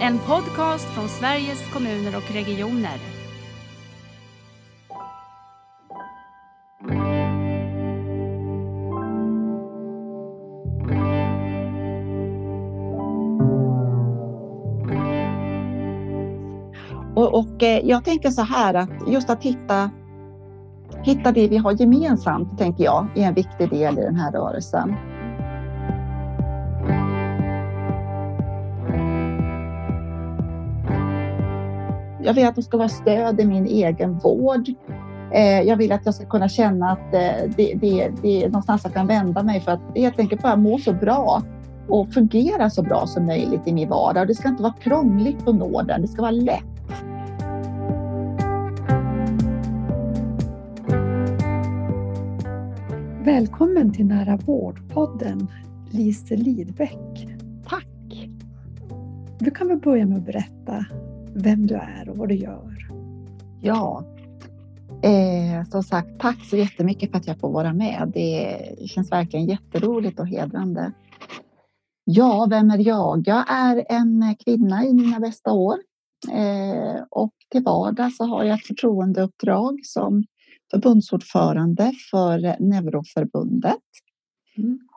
En podcast från Sveriges kommuner och regioner. Och, och eh, jag tänker så här att just att hitta, hitta det vi har gemensamt, tänker jag, är en viktig del i den här rörelsen. Jag vill att det ska vara stöd i min egen vård. Eh, jag vill att jag ska kunna känna att eh, det, det, det är någonstans jag kan vända mig för att helt enkelt bara må så bra och fungera så bra som möjligt i min vardag. Det ska inte vara krångligt att nå den, det ska vara lätt. Välkommen till Nära vårdpodden, Lise Lidbeck. Tack! Du kan väl börja med att berätta vem du är och vad du gör. Ja, eh, som sagt, tack så jättemycket för att jag får vara med. Det känns verkligen jätteroligt och hedrande. Ja, vem är jag? Jag är en kvinna i mina bästa år eh, och till vardags så har jag ett förtroendeuppdrag som förbundsordförande för Neuroförbundet. Mm.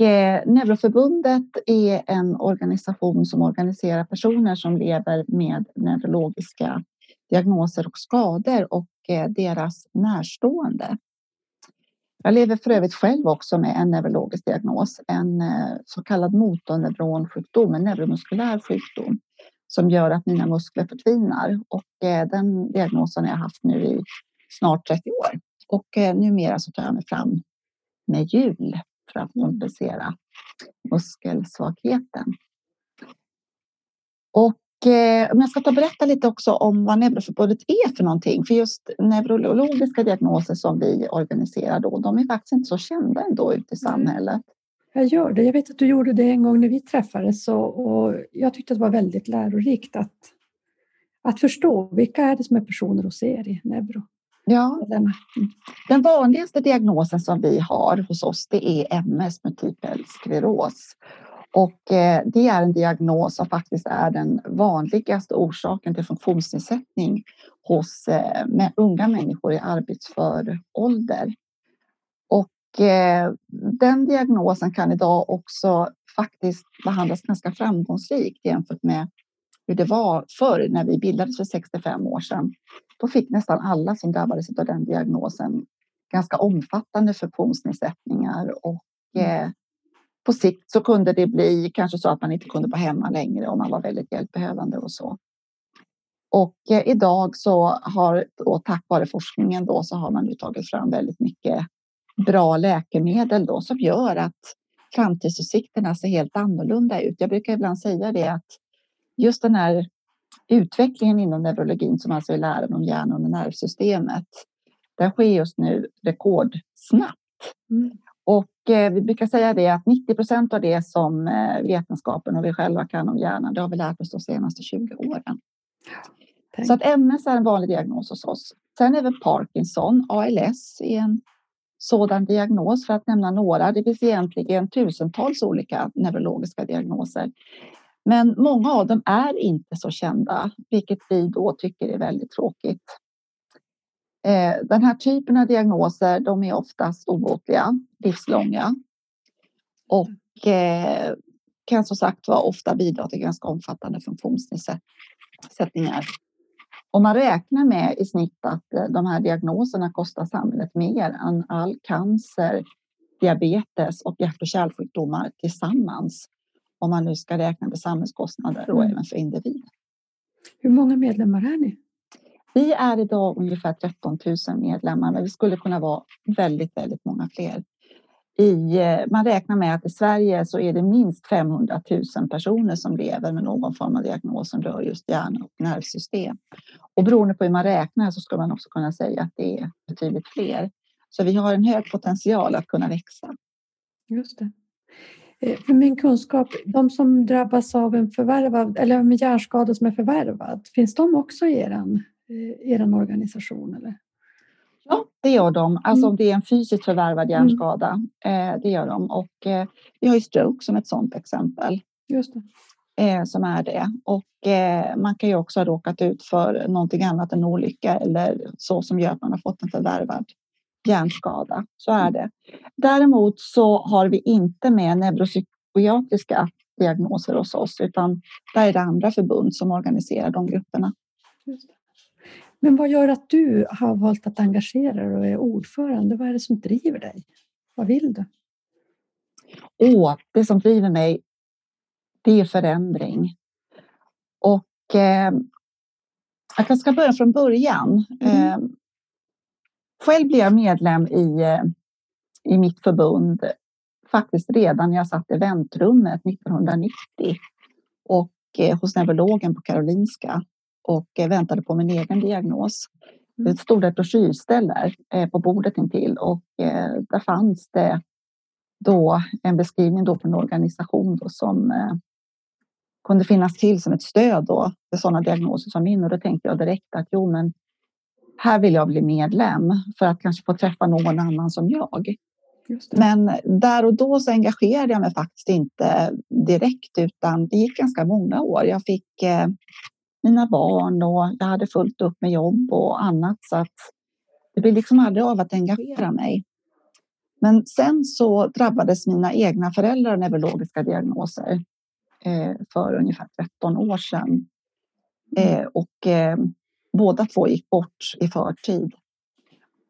Eh, Neuroförbundet är en organisation som organiserar personer som lever med neurologiska diagnoser och skador och eh, deras närstående. Jag lever för övrigt själv också med en neurologisk diagnos, en eh, så kallad motorneuronsjukdom, en neuromuskulär sjukdom som gör att mina muskler förtvinar och eh, den diagnosen har jag haft nu i snart 30 år. Och eh, numera så tar jag mig fram med hjul för att kompensera muskelsvagheten. Och eh, om jag ska ta berätta lite också om vad Neuroförbundet är för någonting. För just neurologiska diagnoser som vi organiserar då, de är faktiskt inte så kända ändå ute i samhället. Jag gör det. Jag vet att du gjorde det en gång när vi träffades och, och jag tyckte det var väldigt lärorikt att, att förstå vilka är det som är personer hos er i neuro. Ja. Den vanligaste diagnosen som vi har hos oss det är MS, multipel skleros. Och eh, det är en diagnos som faktiskt är den vanligaste orsaken till funktionsnedsättning hos eh, med unga människor i arbetsför ålder. Och eh, den diagnosen kan idag också faktiskt behandlas ganska framgångsrikt jämfört med hur det var förr när vi bildades för 65 år sedan. Då fick nästan alla som drabbades av den diagnosen ganska omfattande funktionsnedsättningar och mm. eh, på sikt så kunde det bli kanske så att man inte kunde vara hemma längre om man var väldigt hjälpbehövande och så. Och eh, idag så har, och tack vare forskningen då, så har man nu tagit fram väldigt mycket bra läkemedel då som gör att framtidsutsikterna ser helt annorlunda ut. Jag brukar ibland säga det att just den här utvecklingen inom neurologin som alltså är läran om hjärnan och nervsystemet. Den sker just nu rekordsnabbt. Mm. Och eh, vi brukar säga det att 90 procent av det som eh, vetenskapen och vi själva kan om hjärnan, det har vi lärt oss de senaste 20 åren. Tänk. Så att MS är en vanlig diagnos hos oss. Sen är väl Parkinson, ALS är en sådan diagnos för att nämna några. Det finns egentligen tusentals olika neurologiska diagnoser. Men många av dem är inte så kända, vilket vi då tycker är väldigt tråkigt. Eh, den här typen av diagnoser de är oftast obotliga, livslånga och eh, kan som sagt vara ofta bidra till ganska omfattande funktionsnedsättningar. Om man räknar med i snitt att eh, de här diagnoserna kostar samhället mer än all cancer, diabetes och hjärt och kärlsjukdomar tillsammans om man nu ska räkna med samhällskostnader och mm. även för individer. Hur många medlemmar är ni? Vi är idag ungefär 13 000 medlemmar, men vi skulle kunna vara väldigt, väldigt många fler. I, eh, man räknar med att i Sverige så är det minst 500 000 personer som lever med någon form av diagnos som rör just hjärna och nervsystem. Och beroende på hur man räknar så ska man också kunna säga att det är betydligt fler. Så vi har en hög potential att kunna växa. Just det. Eh, för min kunskap, de som drabbas av en förvärvad eller en hjärnskada som är förvärvad, finns de också i er, eh, er organisation? Eller? Ja, det gör de. Alltså mm. om det är en fysiskt förvärvad mm. hjärnskada. Mm. det gör de. Och vi har ju stroke som ett sådant exempel. Just det. som är det. Och eh, man kan ju också ha råkat ut för någonting annat än olycka eller så som gör att man har fått en förvärvad hjärnskada. Så är det. Däremot så har vi inte med neuropsykiatriska diagnoser hos oss, utan där är det andra förbund som organiserar de grupperna. Men vad gör att du har valt att engagera dig och är ordförande? Vad är det som driver dig? Vad vill du? Åh, det som driver mig, det är förändring. Och eh, jag ska börja från början. Mm. Eh, själv blev jag medlem i, eh, i mitt förbund faktiskt redan när jag satt i väntrummet 1990 och eh, hos neurologen på Karolinska och eh, väntade på min egen diagnos. Mm. Det stod ett broschyrställe eh, på bordet intill och där fanns det då en beskrivning då på en organisation då som kunde finnas till som ett stöd då för sådana diagnoser som min och då tänkte jag direkt att jo, men här vill jag bli medlem för att kanske få träffa någon annan som jag. Men där och då så engagerade jag mig faktiskt inte direkt utan det gick ganska många år. Jag fick eh, mina barn och jag hade fullt upp med jobb och annat så att det blev liksom aldrig av att engagera mig. Men sen så drabbades mina egna föräldrar av neurologiska diagnoser eh, för ungefär 13 år sedan. Mm. Eh, och eh, båda två gick bort i förtid.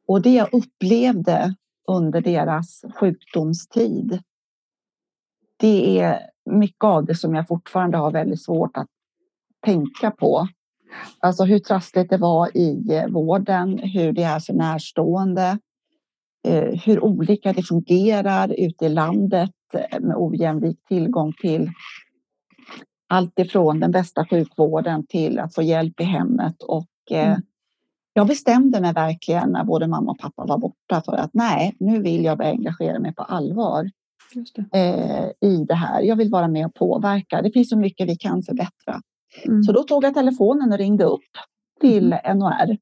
Och det jag upplevde under deras sjukdomstid. Det är mycket av det som jag fortfarande har väldigt svårt att tänka på. Alltså hur trassligt det var i eh, vården, hur det är för närstående, eh, hur olika det fungerar ute i landet eh, med ojämlik tillgång till allt ifrån den bästa sjukvården till att få hjälp i hemmet och mm jag bestämde mig verkligen när både mamma och pappa var borta för att nej, nu vill jag börja engagera mig på allvar det. Eh, i det här. Jag vill vara med och påverka. Det finns så mycket vi kan förbättra. Mm. Så då tog jag telefonen och ringde upp till mm. NOR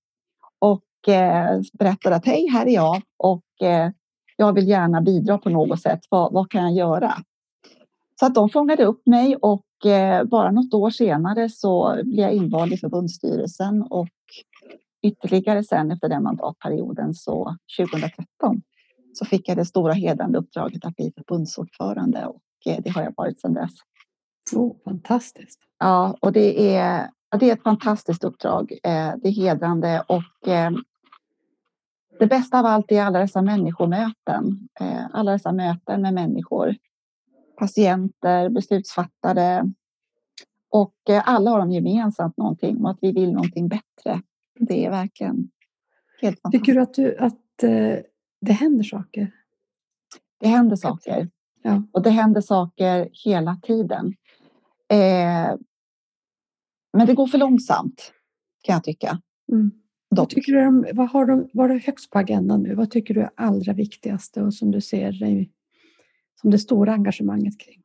och eh, berättade att hej, här är jag och eh, jag vill gärna bidra på något sätt. Vad, vad kan jag göra? Så att de fångade upp mig och eh, bara något år senare så blev jag invald i förbundsstyrelsen och ytterligare sen efter den mandatperioden så 2013 så fick jag det stora hedrande uppdraget att bli förbundsordförande och eh, det har jag varit sedan dess. Oh, fantastiskt. Ja, och det är, det är ett fantastiskt uppdrag. Eh, det är hedrande och det bästa av allt är alla dessa människomöten. Alla dessa möten med människor, patienter, beslutsfattare och alla har de gemensamt någonting och att vi vill någonting bättre det är verkligen helt fantastiskt. Tycker du att, du, att eh, det händer saker? Det händer saker. Ja. Och det händer saker hela tiden. Eh, men det går för långsamt, kan jag tycka. Mm. Vad, tycker du, vad har de, vad är högst på agendan nu? Vad tycker du är allra viktigaste och som du ser som det stora engagemanget kring?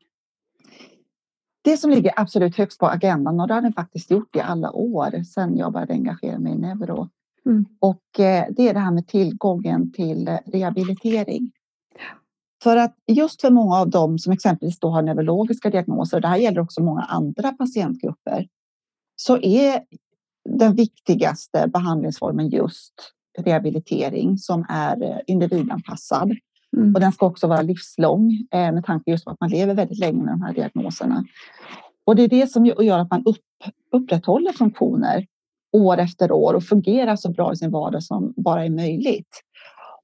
det som ligger absolut högst på agendan och det har den faktiskt gjort i alla år sedan jag började engagera mig i neuro. Mm. Och eh, det är det här med tillgången till rehabilitering. För att just för många av dem som exempelvis då har neurologiska diagnoser, och det här gäller också många andra patientgrupper, så är den viktigaste behandlingsformen just rehabilitering som är eh, individanpassad. Mm. Och den ska också vara livslång eh, med tanke just på att man lever väldigt länge med de här diagnoserna. Och det är det som gör att man upp, upprätthåller funktioner år efter år och fungerar så bra i sin vardag som bara är möjligt.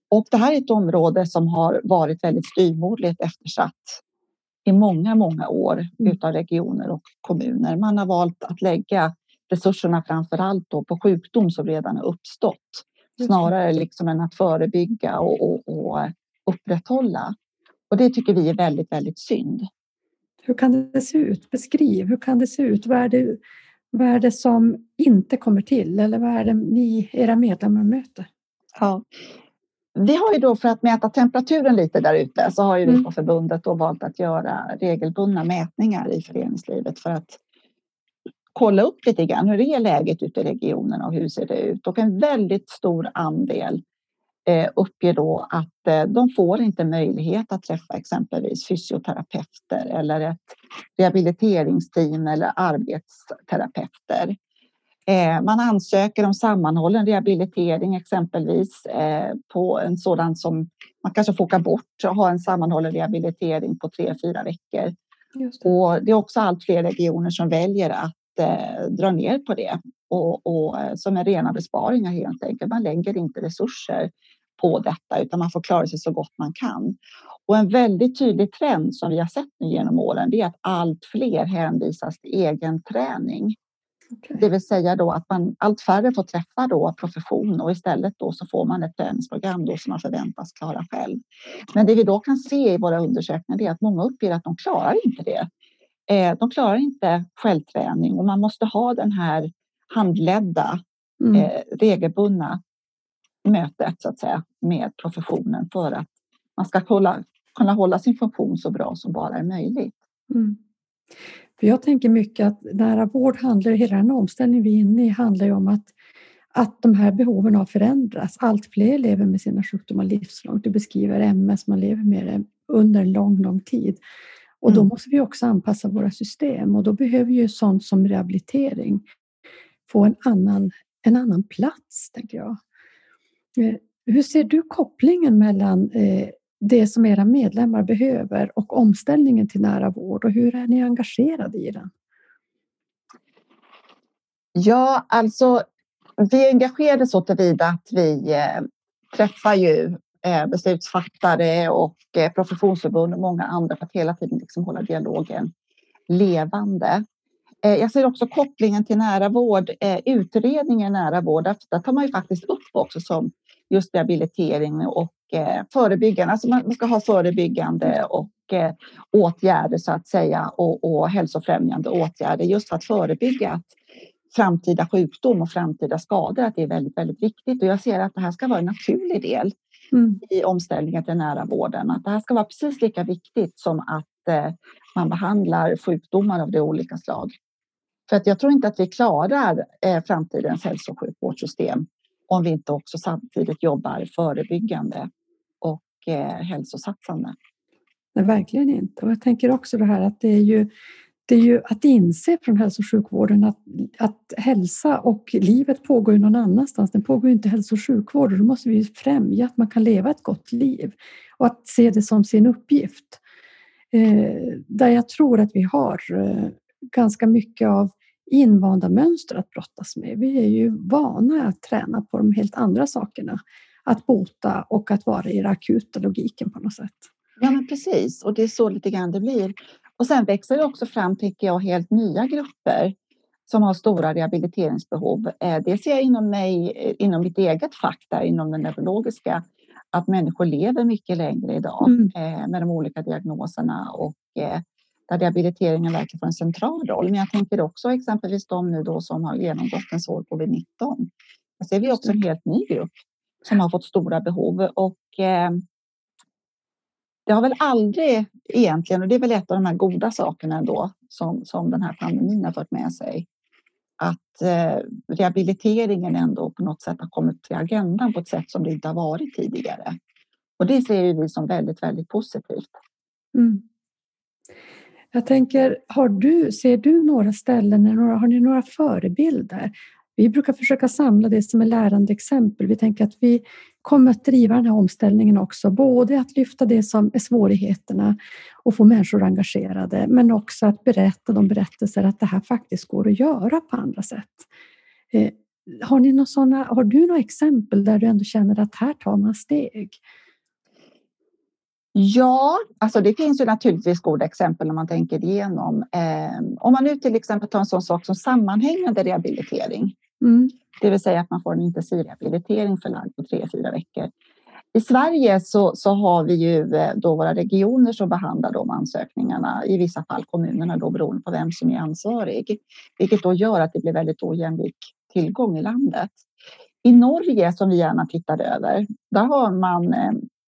Och det här är ett område som har varit väldigt styvmoderligt eftersatt i många, många år mm. utav regioner och kommuner. Man har valt att lägga resurserna framför allt på sjukdom som redan har uppstått snarare liksom än att förebygga och, och, och upprätthålla. Och det tycker vi är väldigt, väldigt synd. Hur kan det se ut? Beskriv, hur kan det se ut? Vad är det, vad är det som inte kommer till eller vad är det ni, era medlemmar möter? Ja. Vi har ju då för att mäta temperaturen lite där ute så har ju mm. vi på förbundet då valt att göra regelbundna mätningar i föreningslivet för att kolla upp lite grann hur är läget ute i regionerna och hur ser det ut? Och en väldigt stor andel uppger då att eh, de får inte möjlighet att träffa exempelvis fysioterapeuter eller ett rehabiliteringsteam eller arbetsterapeuter. Eh, man ansöker om sammanhållen rehabilitering exempelvis eh, på en sådan som man kanske får åka bort och ha en sammanhållen rehabilitering på tre, fyra veckor. Det. Och det är också allt fler regioner som väljer att eh, dra ner på det och, och som är rena besparingar helt enkelt. Man lägger inte resurser på detta utan man får klara sig så gott man kan. Och en väldigt tydlig trend som vi har sett nu genom åren är att allt fler hänvisas till egen träning. Okay. Det vill säga då att man allt färre får träffa då profession och istället då så får man ett träningsprogram då som man förväntas klara själv. Men det vi då kan se i våra undersökningar är att många uppger att de klarar inte det. Eh, de klarar inte självträning och man måste ha den här handledda, mm. Eh, regelbundna mötet så att säga med professionen för att man ska hålla, kunna hålla sin funktion så bra som bara är möjligt. Mm. För jag tänker mycket att nära vård handlar, hela den omställning vi är inne i handlar ju om att, att de här behoven har förändrats. Allt fler lever med sina sjukdomar livslångt. Du beskriver MS, man lever med det under en lång, lång tid. Och då mm. måste vi också anpassa våra system och då behöver ju sånt som rehabilitering få en annan, en annan plats, tänker jag. Eh, hur ser du kopplingen mellan eh, det som era medlemmar behöver och omställningen till nära vård och hur är ni engagerade i den? Ja, alltså vi är engagerade så tillvida att vi eh, träffar ju eh, beslutsfattare och eh, professionsförbund och många andra för att hela tiden liksom hålla dialogen levande. Eh, jag ser också kopplingen till nära vård, utredningen nära vård. Där tar man ju faktiskt upp också som just rehabilitering och eh, förebyggande. Alltså man ska ha förebyggande och eh, åtgärder så att säga och, och hälsofrämjande åtgärder just för att förebygga att framtida sjukdom och framtida skador. Att det är väldigt, väldigt viktigt och jag ser att det här ska vara en naturlig del mm. i omställningen till nära vården. Att det här ska vara precis lika viktigt som att eh, man behandlar sjukdomar av det olika slag. För att jag tror inte att vi klarar eh, framtidens hälso och sjukvårdssystem om vi inte också samtidigt jobbar förebyggande och eh, hälsosatsande. Nej, verkligen inte. Och jag tänker också det här att det är ju, det är ju att inse från hälso och sjukvården att, att hälsa och livet pågår ju någon annanstans. Den pågår ju inte i hälso och sjukvård och då måste vi främja att man kan leva ett gott liv och att se det som sin uppgift. Eh, där jag tror att vi har eh, ganska mycket av invanda mönster att brottas med. Vi är ju vana att träna på de helt andra sakerna. Att bota och att vara i den akuta logiken på något sätt. Ja, men precis. Och det är så lite grann det blir. Och sen växer det också fram, tycker jag, helt nya grupper som har stora rehabiliteringsbehov. Eh, det ser jag inom mig, eh, inom mitt eget fack där, inom den neurologiska, att människor lever mycket längre idag mm. Eh, med de olika diagnoserna och där rehabiliteringen verkligen får en central roll. Men jag tänker också exempelvis de nu då som har genomgått en svår covid-19. Där ser vi också en helt ny grupp som har fått stora behov och eh, det har väl aldrig egentligen, och det är väl ett av de här goda sakerna ändå som, som den här pandemin har fört med sig, att eh, rehabiliteringen ändå på något sätt har kommit till agendan på ett sätt som det inte har varit tidigare. Och det ser vi som väldigt, väldigt positivt. Mm. Jag tänker, har du, ser du några ställen, har ni några förebilder? Vi brukar försöka samla det som är lärande exempel. Vi tänker att vi kommer att driva den här omställningen också, både att lyfta det som är svårigheterna och få människor engagerade, men också att berätta de berättelser att det här faktiskt går att göra på andra sätt. Eh, har, ni några såna, har du några exempel där du ändå känner att här tar man steg? Ja, alltså det finns ju naturligtvis goda exempel om man tänker igenom. Eh, om man nu till exempel tar en sån sak som sammanhängande rehabilitering, mm. det vill säga att man får en intensivrehabilitering förlagd på tre, fyra veckor. I Sverige så, så har vi ju eh, då våra regioner som behandlar de ansökningarna, i vissa fall kommunerna då beroende på vem som är ansvarig, vilket då gör att det blir väldigt ojämlik tillgång i landet. I Norge som vi gärna tittar över, där har man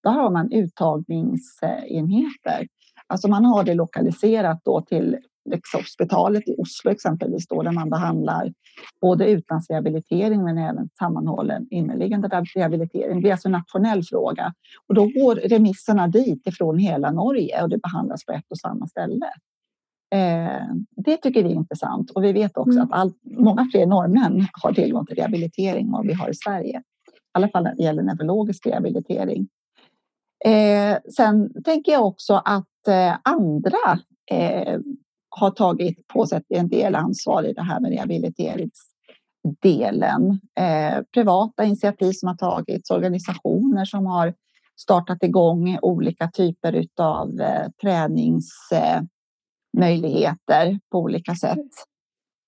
där har man uttagningsenheter. Alltså man har det lokaliserat då till Rikshospitalet i Oslo exempelvis, då, där man behandlar både utlandsrehabilitering men även sammanhållen inneliggande rehabilitering. Det är alltså en nationell fråga och då går remisserna dit ifrån hela Norge och det behandlas på ett och samma ställe. Eh, det tycker vi är intressant och vi vet också mm. att all, många fler norrmän har tillgång till rehabilitering än vad vi har i Sverige. I alla fall när det gäller neurologisk rehabilitering. Eh, sen tänker jag också att eh, andra eh, har tagit på sig en del ansvar i det här med rehabiliteringsdelen. Eh, privata initiativ som har tagits, organisationer som har startat igång olika typer av eh, träningsmöjligheter på olika sätt.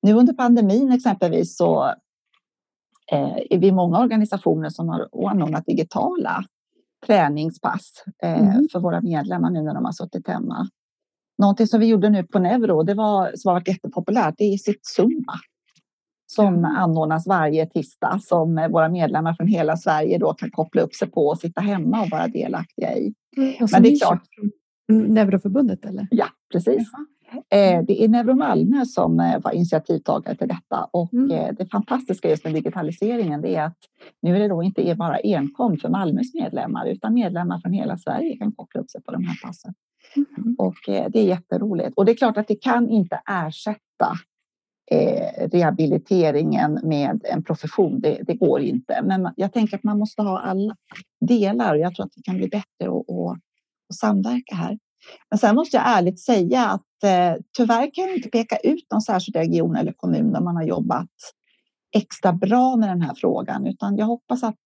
Nu under pandemin exempelvis så eh, är vi många organisationer som har anordnat digitala träningspass eh, mm. för våra medlemmar nu när de har suttit hemma. Någonting som vi gjorde nu på Neuro, det var, som har varit jättepopulärt, det är sitt Zumba som mm. anordnas varje tisdag som våra medlemmar från hela Sverige då kan koppla upp sig på och sitta hemma och vara delaktiga i. Mm. Men det är klart. Neuroförbundet eller? Ja, precis. Jaha. Eh, mm. det är Neuro Malmö som eh, var initiativtagare till detta och mm. Eh, det fantastiska just med digitaliseringen är att nu är det då inte bara enkom för Malmös medlemmar utan medlemmar från hela Sverige kan koppla upp sig på de här passen. Mm. Och det är jätteroligt. Och det är klart att det kan inte ersätta rehabiliteringen med en profession. Det, det, går inte. Men jag tänker att man måste ha alla delar och jag tror att det kan bli bättre att samverka här. Men sen måste jag ärligt säga att eh, tyvärr kan jag inte peka ut någon särskild region eller kommun där man har jobbat extra bra med den här frågan, utan jag hoppas att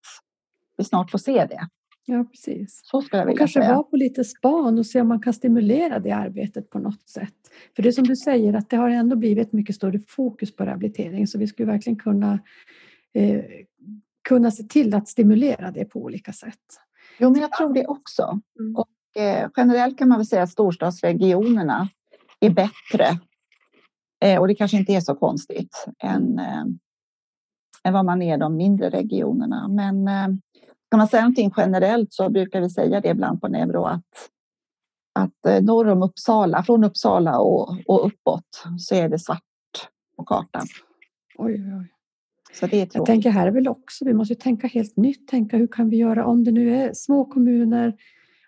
vi snart får se det. Ja, precis. Så skulle jag vilja och kanske säga. vara på lite span och se om man kan stimulera det arbetet på något sätt. För det är som du säger att det har ändå blivit mycket större fokus på rehabilitering så vi skulle verkligen kunna, eh, kunna se till att stimulera det på olika sätt. Jo, men jag tror det också. Mm. Och eh, generellt kan man väl säga att storstadsregionerna är bättre. Eh, och det kanske inte är så konstigt än, eh, än vad man är de mindre regionerna. Men eh, kan man säga någonting generellt så brukar vi säga det ibland på Neuro att att norr om Uppsala, från Uppsala och, och uppåt så är det svart på kartan. Oj, oj. Så det är Jag tänker här är väl också, vi måste tänka helt nytt, tänka hur kan vi göra om det nu är små kommuner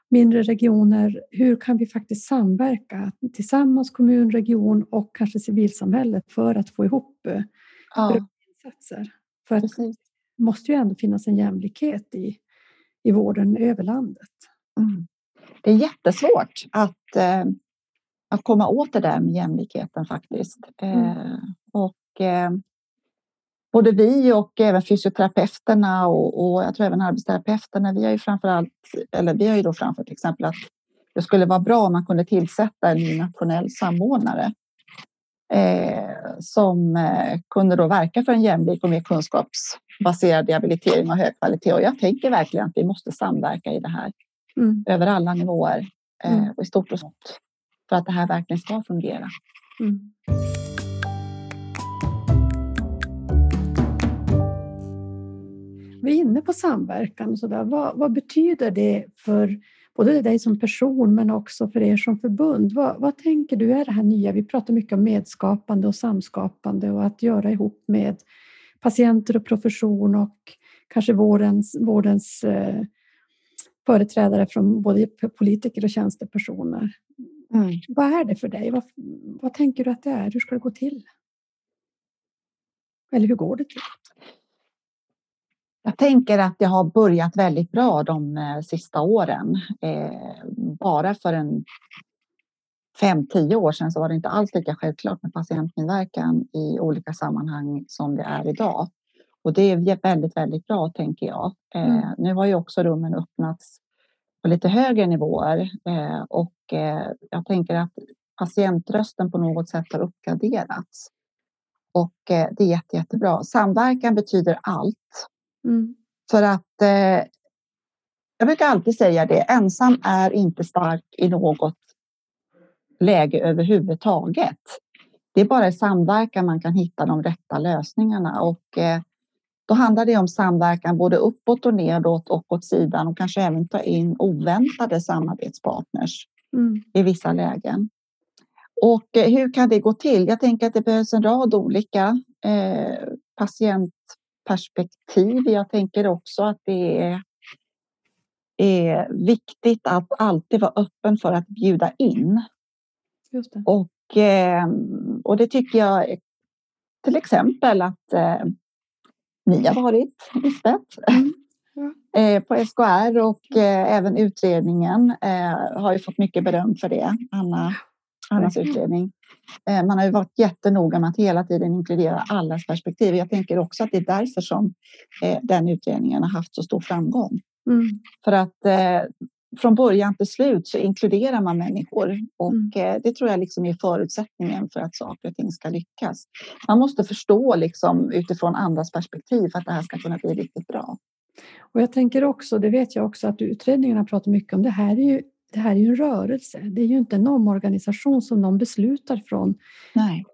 mindre regioner, hur kan vi faktiskt samverka tillsammans, kommun, region och kanske civilsamhället för att få ihop eh, ja. insatser? För att det måste ju ändå finnas en jämlikhet i, i vården över landet. Mm. Det är jättesvårt att, eh, att komma åt det där med jämlikheten faktiskt. Mm. Eh, och eh, både vi och även fysioterapeuterna och, och jag tror även arbetsterapeuterna, vi har ju framförallt, eller vi har ju då framfört till exempel att det skulle vara bra om man kunde tillsätta en nationell samordnare eh, som eh, kunde då verka för en jämlik och mer kunskapsbaserad rehabilitering och hög kvalitet. Och jag tänker verkligen att vi måste samverka i det här mm. över alla nivåer eh, mm. och i stort och smått för att det här verkligen ska fungera. Mm. Vi är inne på samverkan och så där. Vad, vad, betyder det för både dig som person men också för er som förbund? Vad, vad, tänker du är det här nya? Vi pratar mycket om medskapande och samskapande och att göra ihop med patienter och profession och kanske vårdens, vårdens eh, företrädare från både politiker och tjänstepersoner. Mm. Vad är det för dig? Vad, vad tänker du att det är? Hur ska det gå till? Eller hur går det till? Jag tänker att det har börjat väldigt bra de eh, sista åren. Eh, bara för en fem, tio år sedan så var det inte alls lika självklart med patientmedverkan i olika sammanhang som det är idag. Och det är väldigt, väldigt bra tänker jag. Eh, mm. Nu har ju också rummen öppnats på lite högre nivåer och jag tänker att patientrösten på något sätt har uppgraderats. Och det är jätte, jättebra. Samverkan betyder allt. Mm. För att eh, jag brukar alltid säga det, ensam är inte stark i något läge överhuvudtaget. Det är bara i samverkan man kan hitta de rätta lösningarna och eh, då handlar det om samverkan både uppåt och nedåt och åt sidan och kanske även ta in oväntade samarbetspartners mm. i vissa lägen. Och eh, hur kan det gå till? Jag tänker att det behövs en rad olika eh, patientperspektiv. Jag tänker också att det är, är viktigt att alltid vara öppen för att bjuda in. Det. Och, eh, och det tycker jag till exempel att eh, ni har varit, Lisbeth, mm. ja. eh, på SKR och eh, även utredningen har ju fått mycket beröm för det, Anna, Annas utredning. Eh, man har ju varit jättenoga med att hela tiden inkludera allas perspektiv. Jag tänker också att det är därför som eh, den utredningen har haft så stor framgång. Mm. För att från början till slut så inkluderar man människor och mm. det tror jag liksom är förutsättningen för att saker och ting ska lyckas. Man måste förstå liksom utifrån andras perspektiv för att det här ska kunna bli riktigt bra. Och jag tänker också, det vet jag också att utredningarna pratar mycket om, det här är ju det här är ju en rörelse. Det är ju inte en omorganisation som någon beslutar från Nej.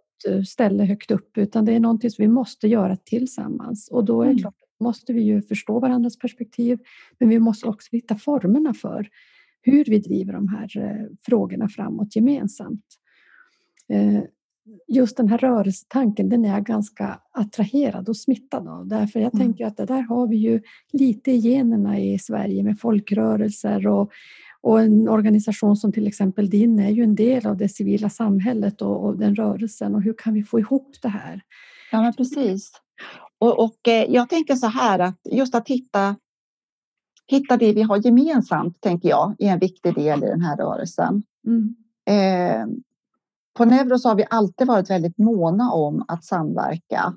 ställe högt upp, utan det är någonting som vi måste göra tillsammans. Och då är mm. klart, måste vi ju förstå varandras perspektiv, men vi måste också hitta formerna för hur vi driver de här eh, frågorna framåt gemensamt. Eh, just den här rörelsetanken, den är jag ganska attraherad och smittad av. Därför jag mm. tänker att det där har vi ju lite i generna i Sverige med folkrörelser och, och en organisation som till exempel din är ju en del av det civila samhället och, och den rörelsen. Och hur kan vi få ihop det här? Ja, men precis. Och, och eh, jag tänker så här att just att hitta, hitta det vi har gemensamt, tänker jag, är en viktig del i den här rörelsen. Mm. Eh, på Neuros har vi alltid varit väldigt måna om att samverka,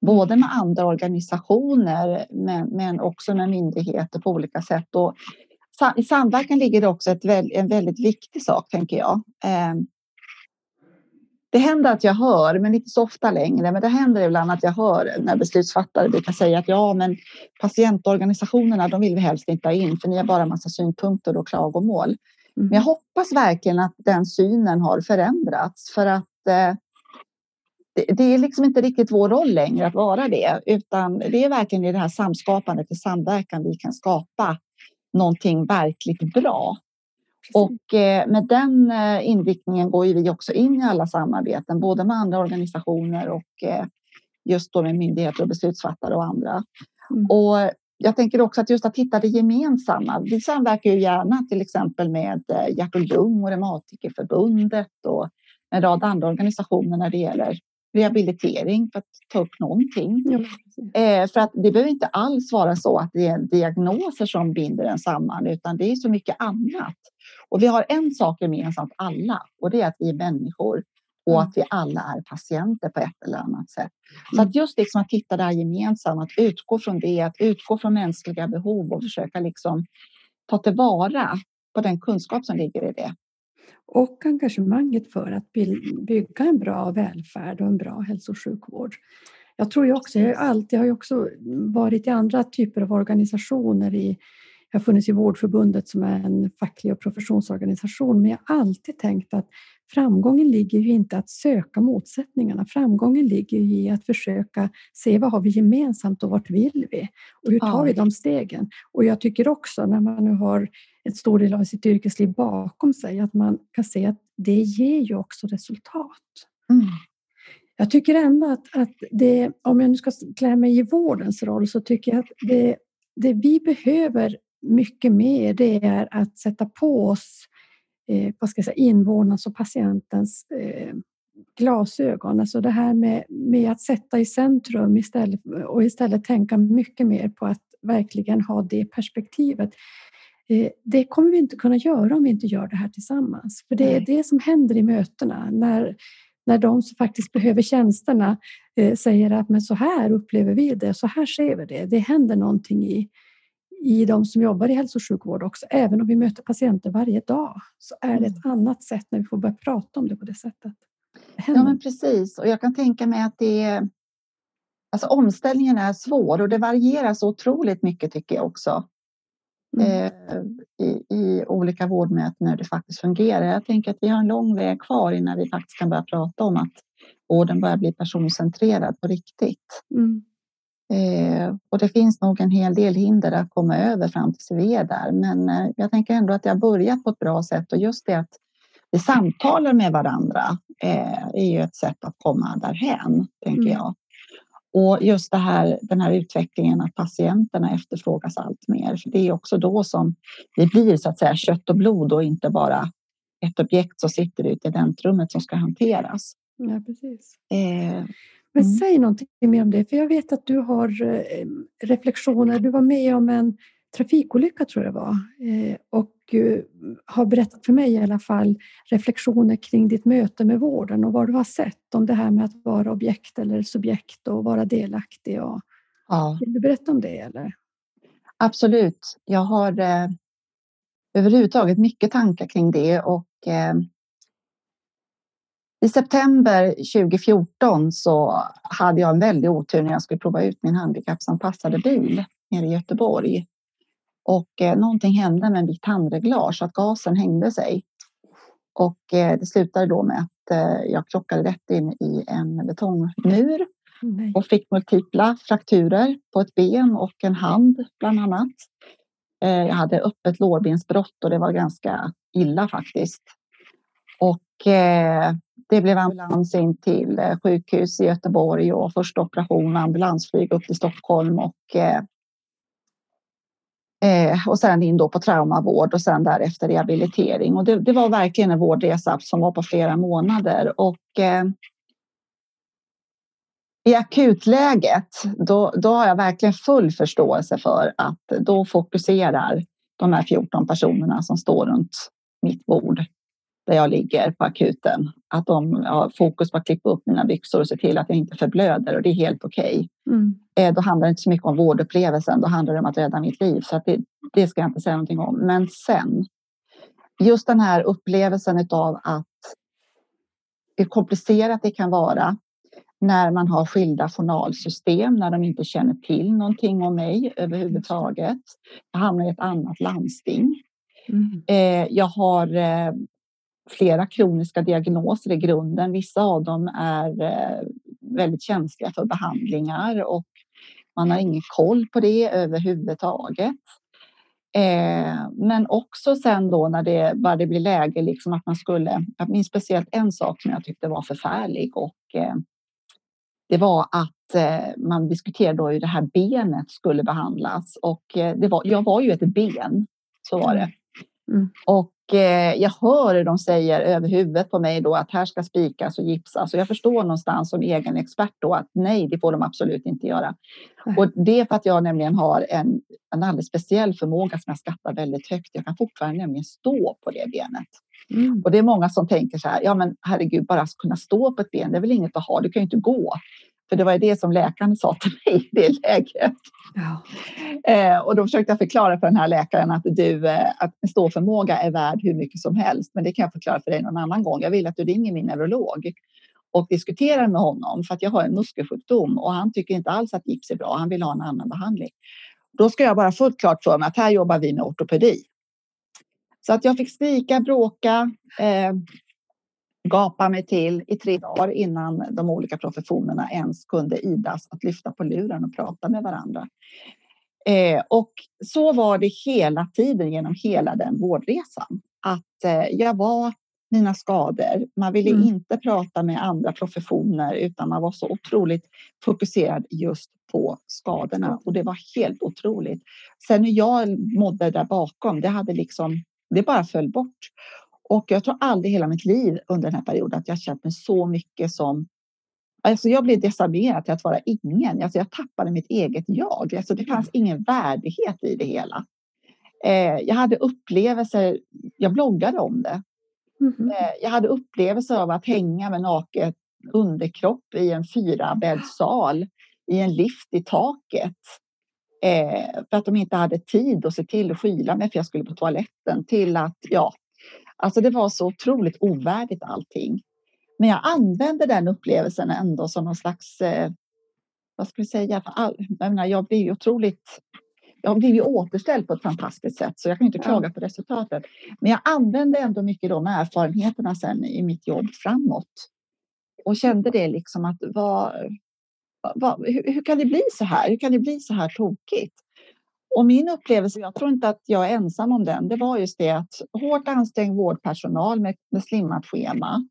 både med andra organisationer men, men också med myndigheter på olika sätt. Och i samverkan ligger det också ett, en väldigt viktig sak, tänker jag. Ehm, det händer att jag hör, men inte så ofta längre, men det händer ibland att jag hör när beslutsfattare brukar säga att ja, men patientorganisationerna, de vill vi helst inte ha in, för ni har bara massa synpunkter och klagomål. Mm. Men jag hoppas verkligen att den synen har förändrats för att eh, det, det, är liksom inte riktigt vår roll längre att vara det, utan det är verkligen i det här samskapandet, i samverkan vi kan skapa någonting verkligt bra. Och eh, med den eh, inriktningen går vi också in i alla samarbeten, både med andra organisationer och eh, just då med myndigheter och beslutsfattare och andra. Mm. Och jag tänker också att just att hitta det gemensamma. Vi samverkar ju gärna till exempel med Hjärt och lung och Reumatikerförbundet och en rad andra organisationer när det gäller rehabilitering för att ta upp någonting. Ja. Eh, för att det behöver inte alls vara så att det är diagnoser som binder en samman, utan det är så mycket annat. Och vi har en sak gemensamt alla och det är att vi är människor och mm. att vi alla är patienter på ett eller annat sätt. Så mm. att just liksom att hitta det här gemensamma, att utgå från det, att utgå från mänskliga behov och försöka liksom ta tillvara på den kunskap som ligger i det och engagemanget för att bygga en bra välfärd och en bra hälso och sjukvård. Jag tror ju också, jag har alltid har ju också varit i andra typer av organisationer. I, jag har funnits i Vårdförbundet som är en facklig och professionsorganisation, men jag har alltid tänkt att framgången ligger ju inte att söka motsättningarna. Framgången ligger i att försöka se vad har vi gemensamt och vart vill vi? Och hur tar vi de stegen? Och jag tycker också när man nu har ett stor del av sitt yrkesliv bakom sig, att man kan se att det ger ju också resultat. Mm. Jag tycker ändå att, att det, om jag nu ska klä mig i vårdens roll, så tycker jag att det, det vi behöver mycket mer, det är att sätta på oss eh, vad ska jag säga, invånarnas och patientens eh, glasögon. Alltså det här med, med att sätta i centrum istället, och istället tänka mycket mer på att verkligen ha det perspektivet. Eh, det kommer vi inte kunna göra om vi inte gör det här tillsammans. För det är det som händer i mötena när, när de som faktiskt behöver tjänsterna eh, säger att men så här upplever vi det, så här ser vi det. Det händer någonting i, i de som jobbar i hälso och sjukvård också. Även om vi möter patienter varje dag så är det ett mm. annat sätt när vi får börja prata om det på det sättet. Det ja, men precis. Och jag kan tänka mig att det är Alltså omställningen är svår och det varierar så otroligt mycket tycker jag också. Mm. Eh, i, i, olika vårdmöten när det faktiskt fungerar. Jag tänker att vi har en lång väg kvar innan vi faktiskt kan börja prata om att vården börjar bli personcentrerad på riktigt. Mm. Eh, och det finns nog en hel del hinder att komma över fram tills vi är där. Men eh, jag tänker ändå att har börjat på ett bra sätt och just det att vi samtalar med varandra eh, är ju ett sätt att komma därhän, tänker Mm. jag. Och just det här, den här utvecklingen att patienterna efterfrågas allt mer. För det är också då som det blir så att säga kött och blod och inte bara ett objekt som sitter ute i väntrummet som ska hanteras. Ja, precis. Eh, Men Mm. säg någonting mer om det, för jag vet att du har eh, reflektioner. Du var med om en trafikolycka tror jag det var eh, och eh, har berättat för mig i alla fall reflektioner kring ditt möte med vården och vad du har sett om det här med att vara objekt eller subjekt och vara delaktig. Och, ja, vill du berätta om det eller? absolut. Jag har överhuvudtaget mycket tankar kring det och i september 2014 så hade jag en väldig otur när jag skulle prova ut min handikappsanpassade bil nere i Göteborg. Och eh, någonting hände med mitt handreglage så att gasen hängde sig. Och eh, det slutade då med att eh, jag krockade rätt in i en betongmur Nej. och fick multipla frakturer på ett ben och en hand bland annat. Eh, Jag hade öppet lårbensbrott och det var ganska illa faktiskt. Och eh, det blev ambulans in till eh, sjukhus i Göteborg och första operation ambulansflyg upp till Stockholm och eh, eh, och sen in då på traumavård och sen därefter rehabilitering. Och det, det var verkligen en vårdresa som var på flera månader och eh, i akutläget, då, då har jag verkligen full förståelse för att då fokuserar de här 14 personerna som står runt mitt bord där jag ligger på akuten, att de har fokus på att klippa upp mina byxor och se till att jag inte förblöder och det är helt okej. Mm. Eh, Då handlar det inte så mycket om vårdupplevelsen, då handlar det om att rädda mitt liv. Så att det, det ska jag inte säga någonting om. Men sen, just den här upplevelsen av att hur komplicerat det kan vara när man har skilda journalsystem, när de inte känner till någonting om mig överhuvudtaget. Jag hamnar i ett annat landsting. Mm. Eh, jag har eh, flera kroniska diagnoser i grunden. Vissa av dem är eh, väldigt känsliga för behandlingar och man har ingen koll på det överhuvudtaget. Eh, men också sen då när det började bli läge liksom att man skulle, jag minns speciellt en sak som jag tyckte var förfärlig och eh, det var att eh, man diskuterade då hur det här benet skulle behandlas och det var, jag var ju ett ben, så var det. Mm. Och eh, jag hör hur de säger över huvudet på mig då att här ska spikas och gipsas. Och jag förstår någonstans som egen expert då att nej, det får de absolut inte göra. Och det är för att jag nämligen har en, en alldeles speciell förmåga som jag skattar väldigt högt. Jag kan fortfarande nämligen stå på det benet. Mm. Och det är många som tänker så här, ja men herregud, bara kunna stå på ett ben, det är väl inget att ha, du kan ju inte gå. För det var ju det som läkaren sa till mig i det läget. Ja. Eh, och då försökte jag förklara för den här läkaren att, du, eh, att ståförmåga är värd hur mycket som helst. Men det kan jag förklara för dig någon annan gång. Jag vill att du ringer min neurolog och diskuterar med honom för att jag har en muskelsjukdom och han tycker inte alls att gips är bra. Han vill ha en annan behandling. Då ska jag bara fullt klart för mig att här jobbar vi med ortopedi. Så att jag fick skrika, bråka, eh, gapa mig till i tre dagar innan de olika professionerna ens kunde idas att lyfta på luren och prata med varandra. Eh, och så var det hela tiden genom hela den vårdresan. Att eh, jag var mina skador. Man ville Mm. inte prata med andra professioner utan man var så otroligt fokuserad just på skadorna och det var helt otroligt. Sen hur jag mådde där bakom, det hade liksom, det bara föll bort. Och jag tror aldrig hela mitt liv under den här perioden att jag känt mig så mycket som Alltså jag blev desarmerad till att vara ingen. Alltså jag tappade mitt eget jag. Alltså det fanns ingen värdighet i det hela. Eh, jag hade upplevelser, jag bloggade om det. Mhm. Eh, jag hade upplevelser av att hänga med naket underkropp i en fyrabäddssal i en lift i taket. Eh, för att de inte hade tid att se till att skyla mig för jag skulle på toaletten till att, ja, alltså det var så otroligt ovärdigt allting. Men jag använde den upplevelsen ändå som någon slags, eh, vad ska vi säga, jag, menar, jag blev ju otroligt, jag blev ju återställd på ett fantastiskt sätt så jag kan inte klaga på resultatet. Men jag använde ändå mycket de erfarenheterna sen i mitt jobb framåt. Och kände det liksom att vad, vad, hur, hur kan det bli så här? Hur kan det bli så här tokigt? Och min upplevelse, jag tror inte att jag är ensam om den, det var just det att hårt ansträngd vårdpersonal med, med slimmat schema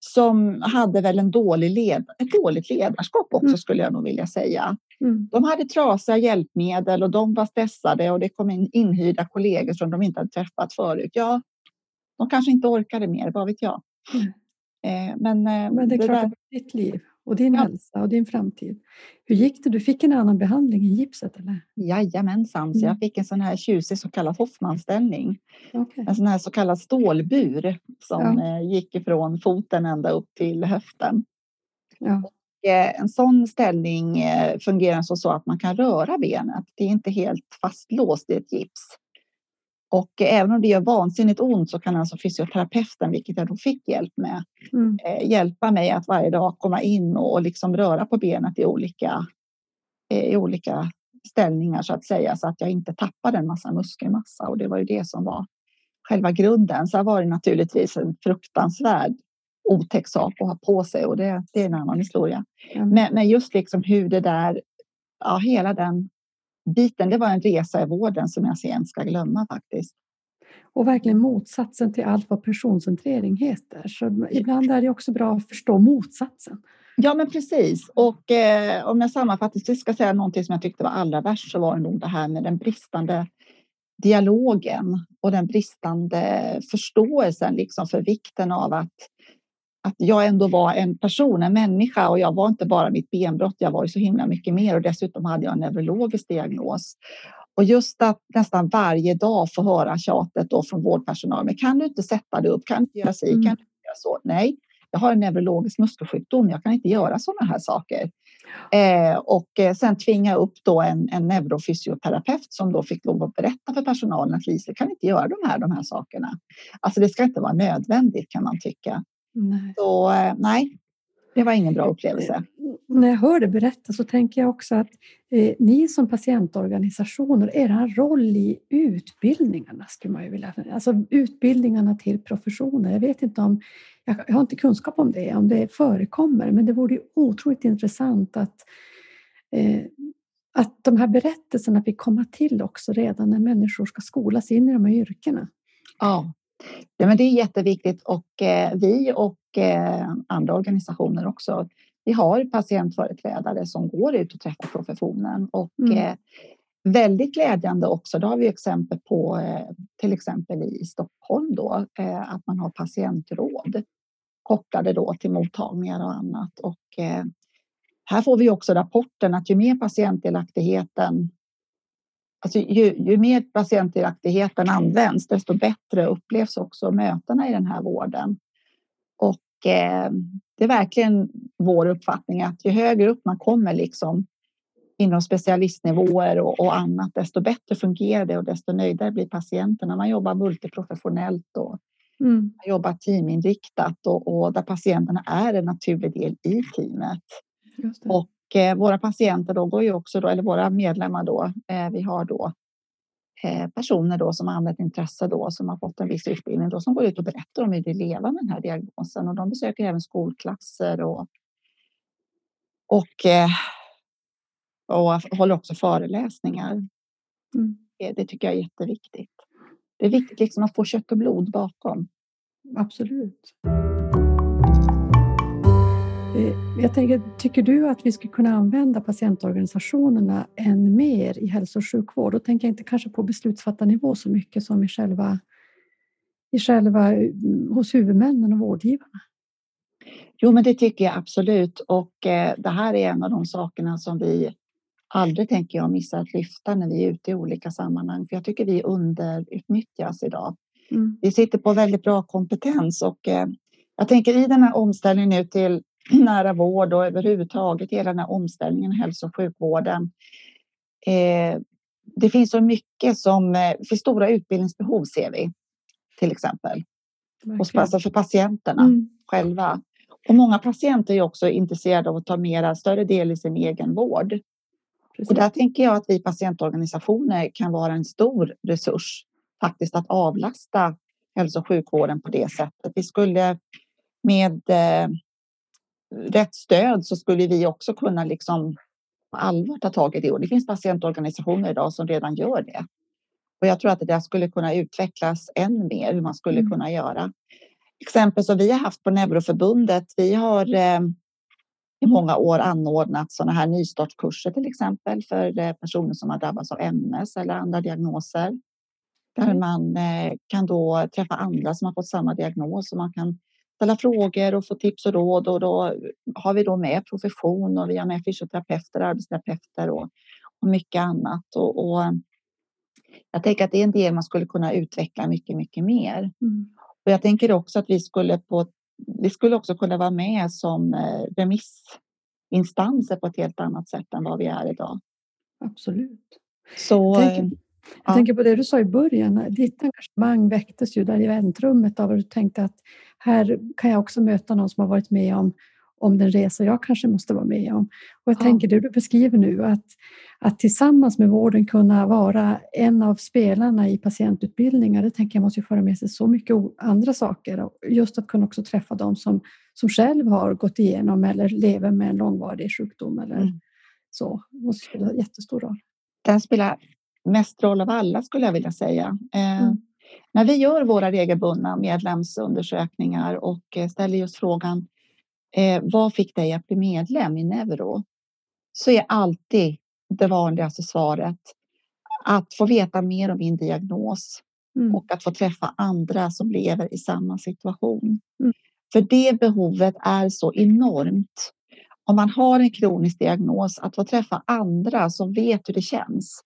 som hade väl en dålig led, ett dåligt ledarskap också mm. skulle jag nog vilja säga. Mm. De hade trasiga hjälpmedel och de var stressade och det kom in inhyrda kollegor som de inte hade träffat förut. Ja, de kanske inte orkade mer, vad vet jag. Mm. Eh, men, eh, men det är det klart, där... ditt liv och din ja. hälsa och din framtid. Hur gick det? Du fick en annan behandling i gipset? Eller? Jajamensan, mm. så jag fick en sån här tjusig så kallad Hoffmanställning. Okay. En sån här så kallad stålbur som ja. Eh, gick ifrån foten ända upp till höften. Ja. Och eh, en sån ställning eh, fungerar så att man kan röra benet. Det är inte helt fastlåst i ett gips. Och även om det gör vansinnigt ont så kan alltså fysioterapeuten, vilket jag då fick hjälp med, mm. eh, hjälpa mig att varje dag komma in och liksom röra på benet i olika, eh, i olika ställningar så att säga så att jag inte tappade en massa muskelmassa. Och det var ju det som var själva grunden. Så var det naturligtvis en fruktansvärd otäck sak att ha på sig och det, det är en annan historia. Mm. Men, men just liksom hur det där, ja, hela den biten, det var en resa i vården som jag sen ska glömma faktiskt. Och verkligen motsatsen till allt vad personcentrering heter. Så ibland är det också bra att förstå motsatsen. Ja, men precis. Och eh, om jag sammanfattningsvis ska säga någonting som jag tyckte var allra värst så var det nog det här med den bristande dialogen och den bristande förståelsen liksom för vikten av att att jag ändå var en person, en människa och jag var inte bara mitt benbrott. Jag var ju så himla mycket mer och dessutom hade jag en neurologisk diagnos. Och just att nästan varje dag få höra tjatet då från vårdpersonal. Men kan du inte sätta dig upp? Kan du inte göra si? Mm. Kan du inte göra så? Nej, jag har en neurologisk muskelsjukdom. Jag kan inte göra sådana här saker. Eh, och eh, sen tvinga upp då en, en neurofysioterapeut som då fick lov att berätta för personalen att Lise kan inte göra de här, de här sakerna. Alltså det ska inte vara nödvändigt kan man tycka. Nej. Så eh, nej, det var ingen bra upplevelse. Eh, när jag hör det berätta så tänker jag också att eh, ni som patientorganisationer, er roll i utbildningarna skulle man ju vilja... Alltså utbildningarna till professioner. Jag vet inte om... Jag har inte kunskap om det, om det förekommer, men det vore ju otroligt intressant att eh, att de här berättelserna fick komma till också redan när människor ska skolas in i de här yrkena. Ja, Ja, men det är jätteviktigt och eh, vi och eh, andra organisationer också. Vi har patientföreträdare som går ut och träffar professionen och mm. eh, väldigt glädjande också. Det har vi exempel på eh, till exempel i Stockholm då eh, att man har patientråd kopplade då till mottagningar och annat och eh, här får vi också rapporten att ju mer patientdelaktigheten Alltså ju, ju mer patientdelaktigheten används, desto bättre upplevs också mötena i den här vården. Och eh, det är verkligen vår uppfattning att ju högre upp man kommer liksom inom specialistnivåer och, och annat, desto bättre fungerar det och desto nöjdare blir patienterna. Man jobbar multiprofessionellt och mm. man jobbar teaminriktat och, och där patienterna är en naturlig del i teamet. Och våra patienter då går ju också då, eller våra medlemmar då, eh, vi har då eh, personer då som har använt intresse då som har fått en viss utbildning då som går ut och berättar om hur de lever med den här diagnosen och de besöker även skolklasser och och, eh, och håller också föreläsningar. Mm. Det, det tycker jag är jätteviktigt. Det är viktigt liksom att få kött och blod bakom. Absolut. Eh, jag tänker, tycker du att vi skulle kunna använda patientorganisationerna än mer i hälso och sjukvård? Då tänker jag inte kanske på beslutsfattarnivå så mycket som i själva, i själva mm, hos huvudmännen och vårdgivarna. Jo, men det tycker jag absolut. Och eh, det här är en av de sakerna som vi aldrig tänker jag missa att lyfta när vi är ute i olika sammanhang. För jag tycker vi underutnyttjas idag. Mm. Vi sitter på väldigt bra kompetens och eh, jag tänker i den här omställningen nu till nära vård och överhuvudtaget hela den här omställningen i hälso och sjukvården. Eh, det finns så mycket som, eh, för stora utbildningsbehov ser vi till exempel. Och alltså för patienterna mm. själva. Och många patienter är också intresserade av att ta mera större del i sin egen vård. Precis. Och där tänker jag att vi patientorganisationer kan vara en stor resurs faktiskt att avlasta hälso och sjukvården på det sättet. Vi skulle med eh, rätt stöd så skulle vi också kunna liksom på allvar ta tag i det. Och det finns patientorganisationer idag som redan gör det. Och jag tror att det skulle kunna utvecklas än mer, hur man skulle mm. kunna göra. Exempel som vi har haft på Neuroförbundet, vi har eh, i många år anordnat sådana här nystartskurser till exempel för eh, personer som har drabbats av MS eller andra diagnoser. Där mm. man eh, kan då träffa andra som har fått samma diagnos och man kan ställa frågor och få tips och råd och då har vi då med profession och vi har med fysioterapeuter, arbetsterapeuter och, och mycket annat. Och, och, jag tänker att det är en del man skulle kunna utveckla mycket, mycket mer. Mm. Och jag tänker också att vi skulle på vi skulle också kunna vara med som eh, remissinstanser på ett helt annat sätt än vad vi är idag. Absolut. Så, jag tänker, jag ja. tänker på det du sa i början. Ditt engagemang väcktes ju där i väntrummet av att du tänkte att här kan jag också möta någon som har varit med om om den resa jag kanske måste vara med om. Och jag ja. tänker det du beskriver nu, att, att tillsammans med vården kunna vara en av spelarna i patientutbildningar, det tänker jag måste föra med sig så mycket andra saker. Just att kunna också träffa dem som, som själv har gått igenom eller lever med en långvarig sjukdom eller mm. så, det måste spela jättestor roll. Den spelar mest roll av alla skulle jag vilja säga. Eh, mm. När vi gör våra regelbundna medlemsundersökningar och eh, ställer just frågan eh, vad fick dig att bli medlem i Neuro? Så är alltid det vanligaste svaret att få veta mer om min diagnos mm. och att få träffa andra som lever i samma situation. Mm. För det behovet är så enormt. Om man har en kronisk diagnos, att få träffa andra som vet hur det känns,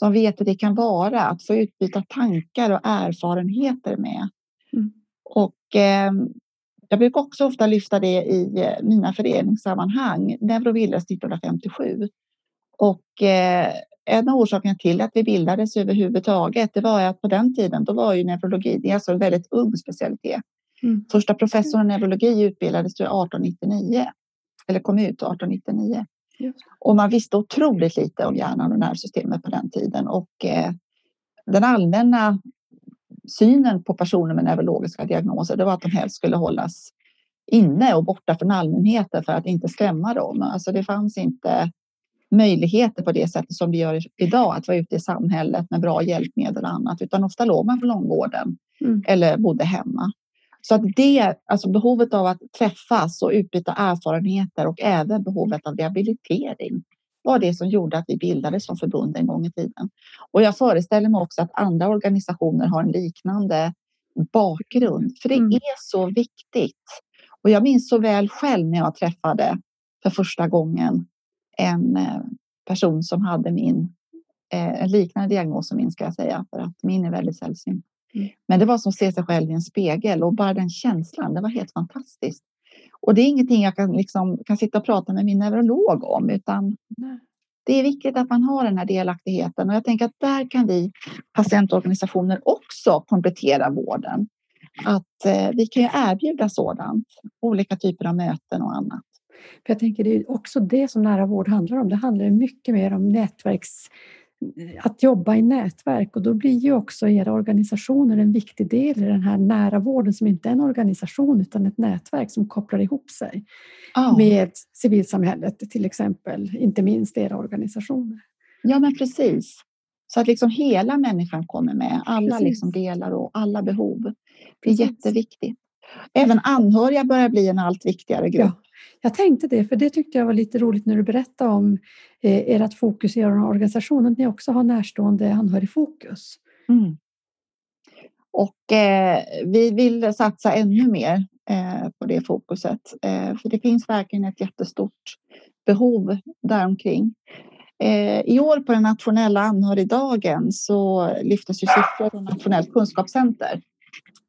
som vet hur det kan vara, att få utbyta tankar och erfarenheter med. Mm. Och eh, jag brukar också ofta lyfta det i eh, mina föreningssammanhang. Neuro bildades 1957 och eh, en av orsakerna till att vi bildades överhuvudtaget, det var att på den tiden, då var ju neurologi, det är alltså en väldigt ung specialitet. Mm. Första professorn i neurologi utbildades 1899 eller kom ut 1899. Och man visste otroligt lite om hjärnan och nervsystemet på den tiden och eh, den allmänna synen på personer med neurologiska diagnoser det var att de helst skulle hållas inne och borta från allmänheten för att inte skrämma dem. Alltså det fanns inte möjligheter på det sättet som vi gör idag att vara ute i samhället med bra hjälpmedel och annat, utan ofta låg man på långvården mm. eller bodde hemma. Så att det, alltså behovet av att träffas och utbyta erfarenheter och även behovet av rehabilitering var det som gjorde att vi bildades som förbund en gång i tiden. Och jag föreställer mig också att andra organisationer har en liknande bakgrund, för det mm. är så viktigt. Och jag minns så väl själv när jag träffade för första gången en eh, person som hade min, eh, en liknande diagnos som min ska jag säga, för att min är väldigt sällsynt. Mm. Men det var som att se sig själv i en spegel och bara den känslan, det var helt fantastiskt. Och det är ingenting jag kan, liksom, kan sitta och prata med min neurolog om, utan det är viktigt att man har den här delaktigheten. Och jag tänker att där kan vi patientorganisationer också komplettera vården. Att eh, vi kan ju erbjuda sådant, olika typer av möten och annat. För jag tänker det är också det som nära vård handlar om. Det handlar mycket mer om nätverks att jobba i nätverk och då blir ju också era organisationer en viktig del i den här nära vården som inte är en organisation utan ett nätverk som kopplar ihop sig oh. med civilsamhället till exempel, inte minst era organisationer. Ja, men precis. Så att liksom hela människan kommer med, alla liksom delar och alla behov. Det är precis. jätteviktigt. Även anhöriga börjar bli en allt viktigare grupp. Ja. Jag tänkte det, för det tyckte jag var lite roligt när du berättade om eh, ert fokus i er organisation, att ni också har närstående anhörigfokus. Mm. Och eh, vi vill satsa ännu mer eh, på det fokuset, eh, för det finns verkligen ett jättestort behov däromkring. Eh, I år på den nationella anhörigdagen så lyftes ju siffror från Nationellt kunskapscenter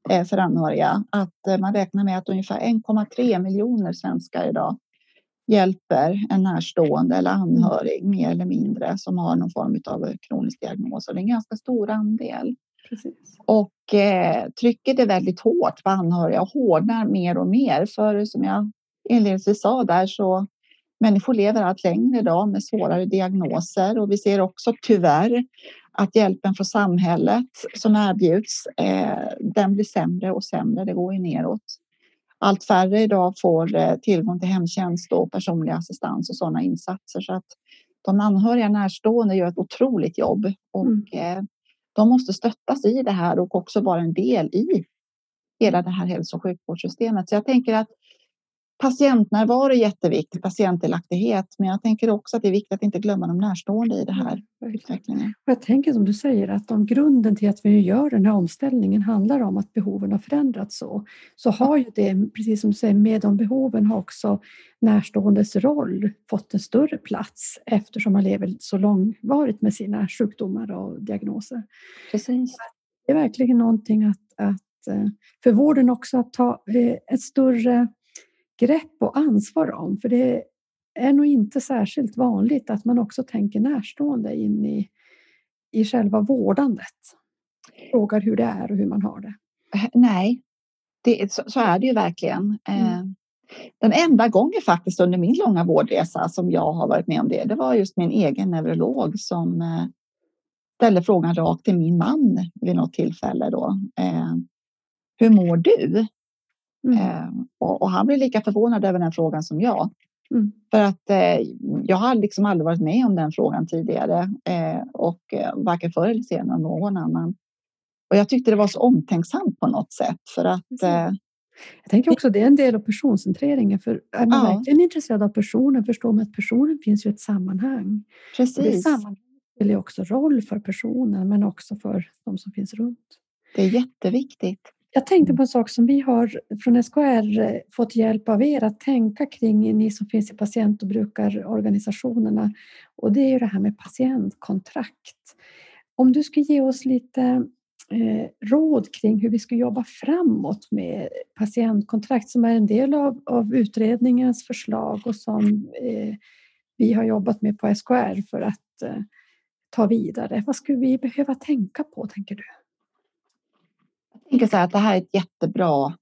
för anhöriga. Att eh, man räknar med att ungefär 1,3 miljoner svenskar idag hjälper en närstående eller mm. anhörig mer eller mindre som har någon form av kronisk diagnos. Och det är en ganska stor andel. Precis. Och eh, trycket är väldigt hårt på anhöriga och hårdnar mer och mer. För som jag inledningsvis sa där så människor lever allt längre idag med svårare diagnoser och vi ser också tyvärr att hjälpen från samhället som erbjuds, eh, den blir sämre och sämre. Det går ju neråt. Allt färre idag får eh, tillgång till hemtjänst och personlig assistans och sådana insatser. Så att de anhöriga närstående gör ett otroligt jobb och mm. Eh, de måste stöttas i det här och också vara en del i hela det här hälso och sjukvårdssystemet. Så jag tänker att patientnärvaro är jätteviktigt, patientdelaktighet, men jag tänker också att det är viktigt att inte glömma de närstående i det här utvecklingen. Jag tänker som du säger att om grunden till att vi gör den här omställningen handlar om att behoven har förändrats så, så har ju det, precis som du säger, med de behoven har också närståendes roll fått en större plats eftersom man lever så långvarigt med sina sjukdomar och diagnoser. Precis. Det är verkligen någonting att, att eh, för vården också att ta eh, ett större grepp och ansvar om. För det är nog inte särskilt vanligt att man också tänker närstående in i, i själva vårdandet. Frågar hur det är och hur man har det. Nej, det, så, så är det ju verkligen. Mm. Eh, den enda gången faktiskt under min långa vårdresa som jag har varit med om det, det var just min egen neurolog som eh, ställde frågan rakt till min man vid något tillfälle då. Eh, hur mår du? Mm. Eh, och, och, han blev lika förvånad över den frågan som jag. Mm. För att eh, jag har liksom aldrig varit med om den frågan tidigare eh, och eh, varken förr eller senare någon annan. Och jag tyckte det var så omtänksamt på något sätt för att eh, jag tänker också det är en del av personcentreringen. För är man ja. verkligen intresserad av personen förstår man att personen finns i ett sammanhang. Precis. Det spelar också roll för personen men också för de som finns runt. Det är jätteviktigt. Jag tänkte på en sak som vi har från SKR eh, fått hjälp av er att tänka kring, ni som finns i patient och brukarorganisationerna. Och det är ju det här med patientkontrakt. Om du skulle ge oss lite eh, råd kring hur vi ska jobba framåt med patientkontrakt som är en del av, av utredningens förslag och som eh, vi har jobbat med på SKR för att eh, ta vidare. Vad skulle vi behöva tänka på, tänker du? Tänker så här att det här är ett jättebra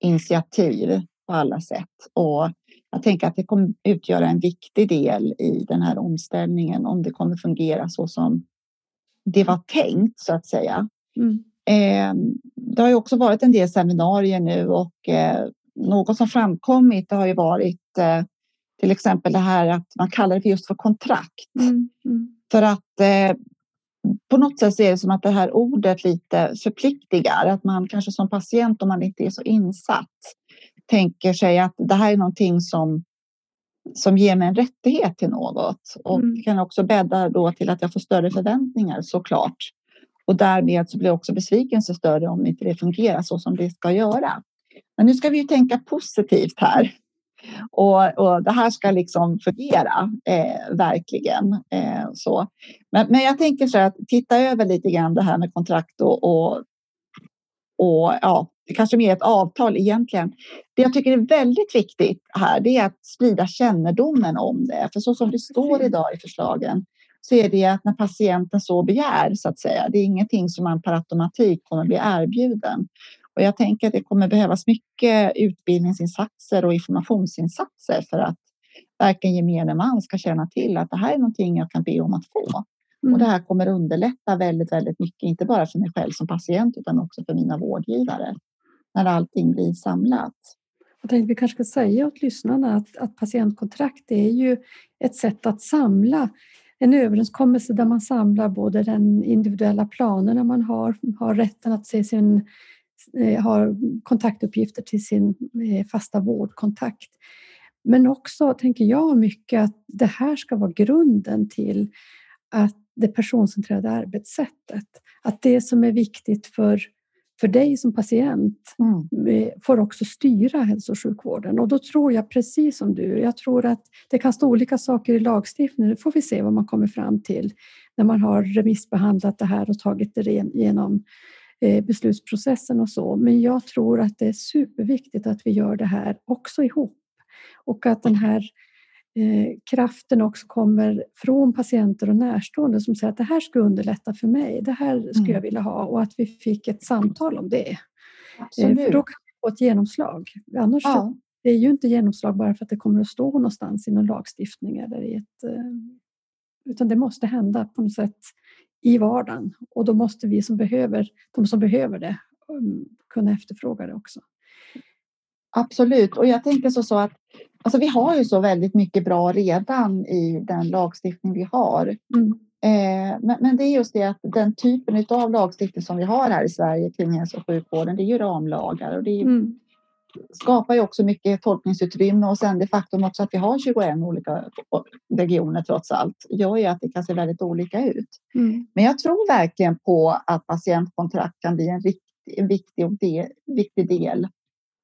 initiativ på alla sätt. Och jag tänker att det kommer utgöra en viktig del i den här omställningen om det kommer fungera så som det var tänkt så att säga. Mm. Eh, det har ju också varit en del seminarier nu och eh, något som framkommit har ju varit eh, till exempel det här att man kallar det för just för kontrakt. Mm. Mm. För att eh, på något sätt är det som att det här ordet lite förpliktigar. Att man kanske som patient, om man inte är så insatt, tänker sig att det här är någonting som, som ger mig en rättighet till något. Och mm. kan också bädda då till att jag får större förväntningar såklart. Och därmed så blir också besvikelsen större om inte det fungerar så som det ska göra. Men nu ska vi ju tänka positivt här. Och, och det här ska liksom fungera, eh, verkligen. Eh, så. Men, men jag tänker så att titta över lite grann det här med kontrakt och, och, och ja, det kanske mer ett avtal egentligen. Det jag tycker är väldigt viktigt här, det är att sprida kännedomen om det. För så som det står idag i förslagen så är det att när patienten så begär, så att säga, det är ingenting som man per automatik kommer bli erbjuden. Och jag tänker att det kommer behövas mycket utbildningsinsatser och informationsinsatser för att verkligen gemene man ska känna till att det här är någonting jag kan be om att få. Mm. Och det här kommer underlätta väldigt, väldigt mycket, inte bara för mig själv som patient utan också för mina vårdgivare när allting blir samlat. Jag tänkte vi kanske ska säga åt lyssnarna att, att patientkontrakt är ju ett sätt att samla en överenskommelse där man samlar både den individuella planerna man har, har rätten att se sin har kontaktuppgifter till sin eh, fasta vårdkontakt. Men också, tänker jag, mycket att det här ska vara grunden till att det personcentrerade arbetssättet. Att det som är viktigt för, för dig som patient mm. Eh, får också styra hälso och sjukvården. Och då tror jag precis som du, jag tror att det kan stå olika saker i lagstiftningen. Det får vi se vad man kommer fram till när man har remissbehandlat det här och tagit det igenom Eh, beslutsprocessen och så. Men jag tror att det är superviktigt att vi gör det här också ihop och att den här eh, kraften också kommer från patienter och närstående som säger att det här skulle underlätta för mig. Det här skulle jag mm. vilja ha och att vi fick ett samtal om det. Eh, för då kan vi få ett genomslag. Annars ja. det är ju inte genomslag bara för att det kommer att stå någonstans i någon lagstiftning eller i ett eh, utan det måste hända på något sätt i vardagen och då måste vi som behöver, de som behöver det um, kunna efterfråga det också. Absolut, och jag tänker så, så att Alltså vi har ju så väldigt mycket bra redan i den lagstiftning vi har. Mm. Eh, men, men, det är just det att den typen av lagstiftning som vi har här i Sverige kring hälso och sjukvården, det är ju ramlagar och det är, Mm. Skapar ju också mycket tolkningsutrymme och sen det faktum också att vi har 21 olika regioner trots allt gör ju att det kan se väldigt olika ut. Mm. Men jag tror verkligen på att patientkontrakt kan bli en, rikt, en viktig, och del, viktig del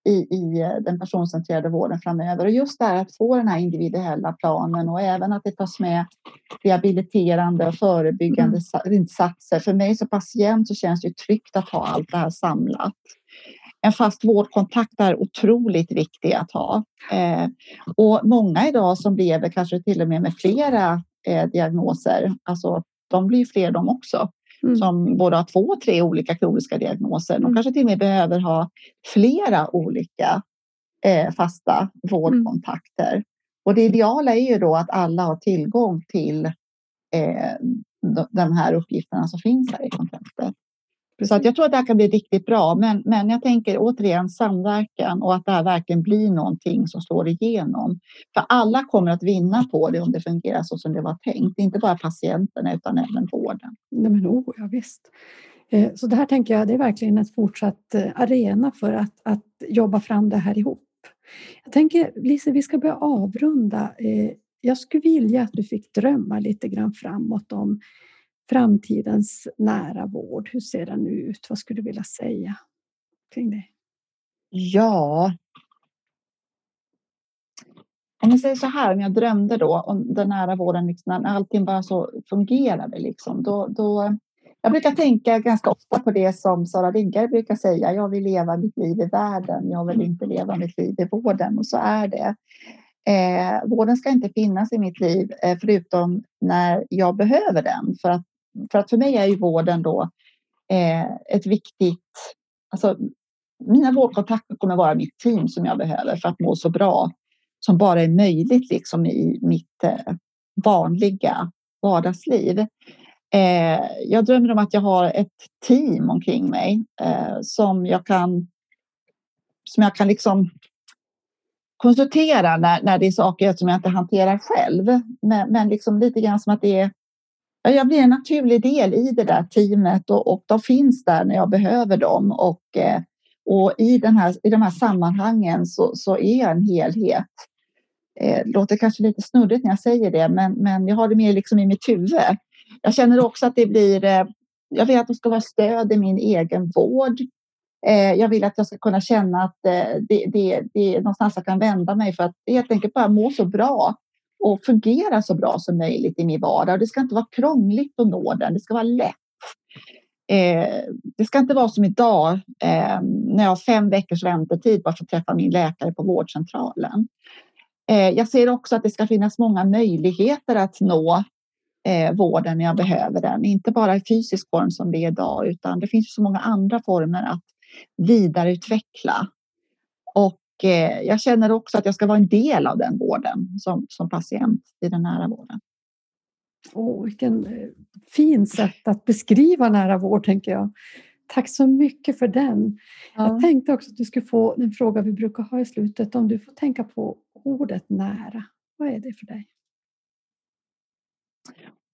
i, i den personcentrerade vården framöver. Och just det här att få den här individuella planen och även att det tas med rehabiliterande och förebyggande mm. insatser. För mig som patient så känns det tryggt att ha allt det här samlat. En fast vårdkontakt är otroligt viktig att ha. Eh, och många idag som lever kanske till och med med flera eh, diagnoser, alltså de blir fler de också. Mm. som både har två tre olika kroniska diagnoser. De mm. kanske till och med behöver ha flera olika eh, fasta vårdkontakter. Mm. Och det ideala är ju då att alla har tillgång till eh, de här uppgifterna som finns här i kontraktet. Så att jag tror att det här kan bli riktigt bra. Men, men jag tänker återigen samverkan och att det här verkligen blir någonting som slår igenom. För alla kommer att vinna på det om det fungerar så som det var tänkt. Inte bara patienterna utan även vården. Nej, men, oh, ja, visst. Eh, så det här tänker jag, det är verkligen en fortsatt eh, arena för att, att jobba fram det här ihop. Jag tänker, Lise, vi ska börja avrunda. Eh, jag skulle vilja att du fick drömma lite grann framåt om framtidens nära vård? Hur ser den ut? Vad skulle du vilja säga kring det? Ja. Om jag säger så här, om jag drömde då om den nära vården, liksom, när allting bara så fungerade, liksom, då, då, jag brukar tänka ganska ofta på det som Sara Wiggare brukar säga. Jag vill leva mitt liv i världen. Jag vill inte leva mitt liv i vården. Och så är det. Eh, vården ska inte finnas i mitt liv eh, förutom när jag behöver den. För att för att för mig är ju vården då eh, ett viktigt... Alltså, mina vårdkontakter kommer vara mitt team som jag behöver för att må så bra som bara är möjligt liksom i mitt eh, vanliga vardagsliv. Eh, jag drömmer om att jag har ett team omkring mig eh, som jag kan som jag kan liksom konsultera när, när det är saker som jag inte hanterar själv. Men, men liksom lite grann som att det är jag blir en naturlig del i det där teamet och, och de finns där när jag behöver dem. Och, eh, och i, den här, i de här sammanhangen så, så är jag en helhet. Eh, det låter kanske lite snurrigt när jag säger det, men, men jag har det mer liksom i mitt huvud. Jag känner också att det blir... Eh, jag vill att de ska vara stöd i min egen vård. Jag vill att jag ska kunna känna att det, det, det är någonstans jag kan vända mig för att helt enkelt bara må så bra och fungera så bra som möjligt i min vardag. Det ska inte vara krångligt att nå den, det ska vara lätt. Eh, det ska inte vara som idag eh, när jag har fem veckors väntetid bara för att träffa min läkare på vårdcentralen. Eh, jag ser också att det ska finnas många möjligheter att nå eh, vården när jag behöver den. Inte bara i fysisk form som det är idag utan det finns så många andra former att vidareutveckla. Och Eh, jag känner också att jag ska vara en del av den vården som, som patient i den nära vården. Oh, vilken eh, fin sätt att beskriva nära vård, tänker jag. Tack så mycket för den. Ja. Jag tänkte också att du skulle få en fråga vi brukar ha i slutet. Om du får tänka på ordet nära. Vad är det för dig?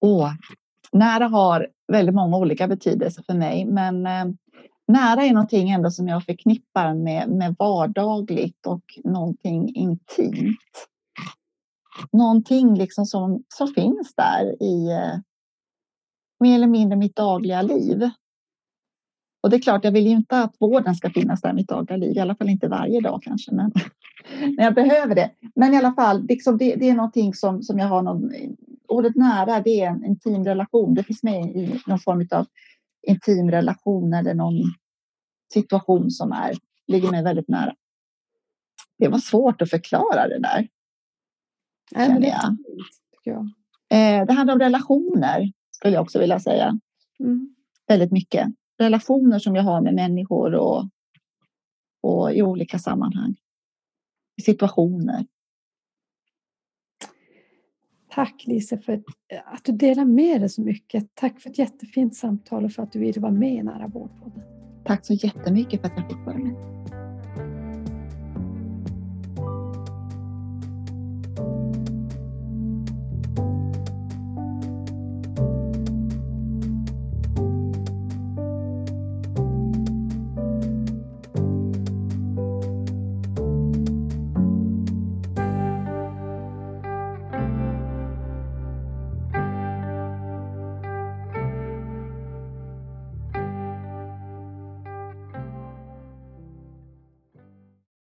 Oh, nära har väldigt många olika betydelser för mig, men eh, nära är någonting ändå som jag förknippar med, med vardagligt och någonting intimt. Någonting liksom som, som finns där i eh, mer eller mindre mitt dagliga liv. Och det är klart, jag vill ju inte att vården ska finnas där i mitt dagliga liv, i alla fall inte varje dag kanske, men när jag behöver det. Men i alla fall, liksom det, det är någonting som, som jag har någon... Eh, ordet nära, det är en intim relation. Det finns med i någon form av intim relation eller någon situation som är, ligger mig väldigt nära. Det var svårt att förklara det där. Nej, men det, jag. jag. Eh, det handlar om relationer, skulle jag också vilja säga. Mm. Väldigt mycket. Relationer som jag har med människor och, och i olika sammanhang. Situationer. Tack Lise för eh, att du delar med dig så mycket. Tack för ett jättefint samtal och för att du ville vara med i Nära vårdpodden. Tack så jättemycket för att jag fick vara med.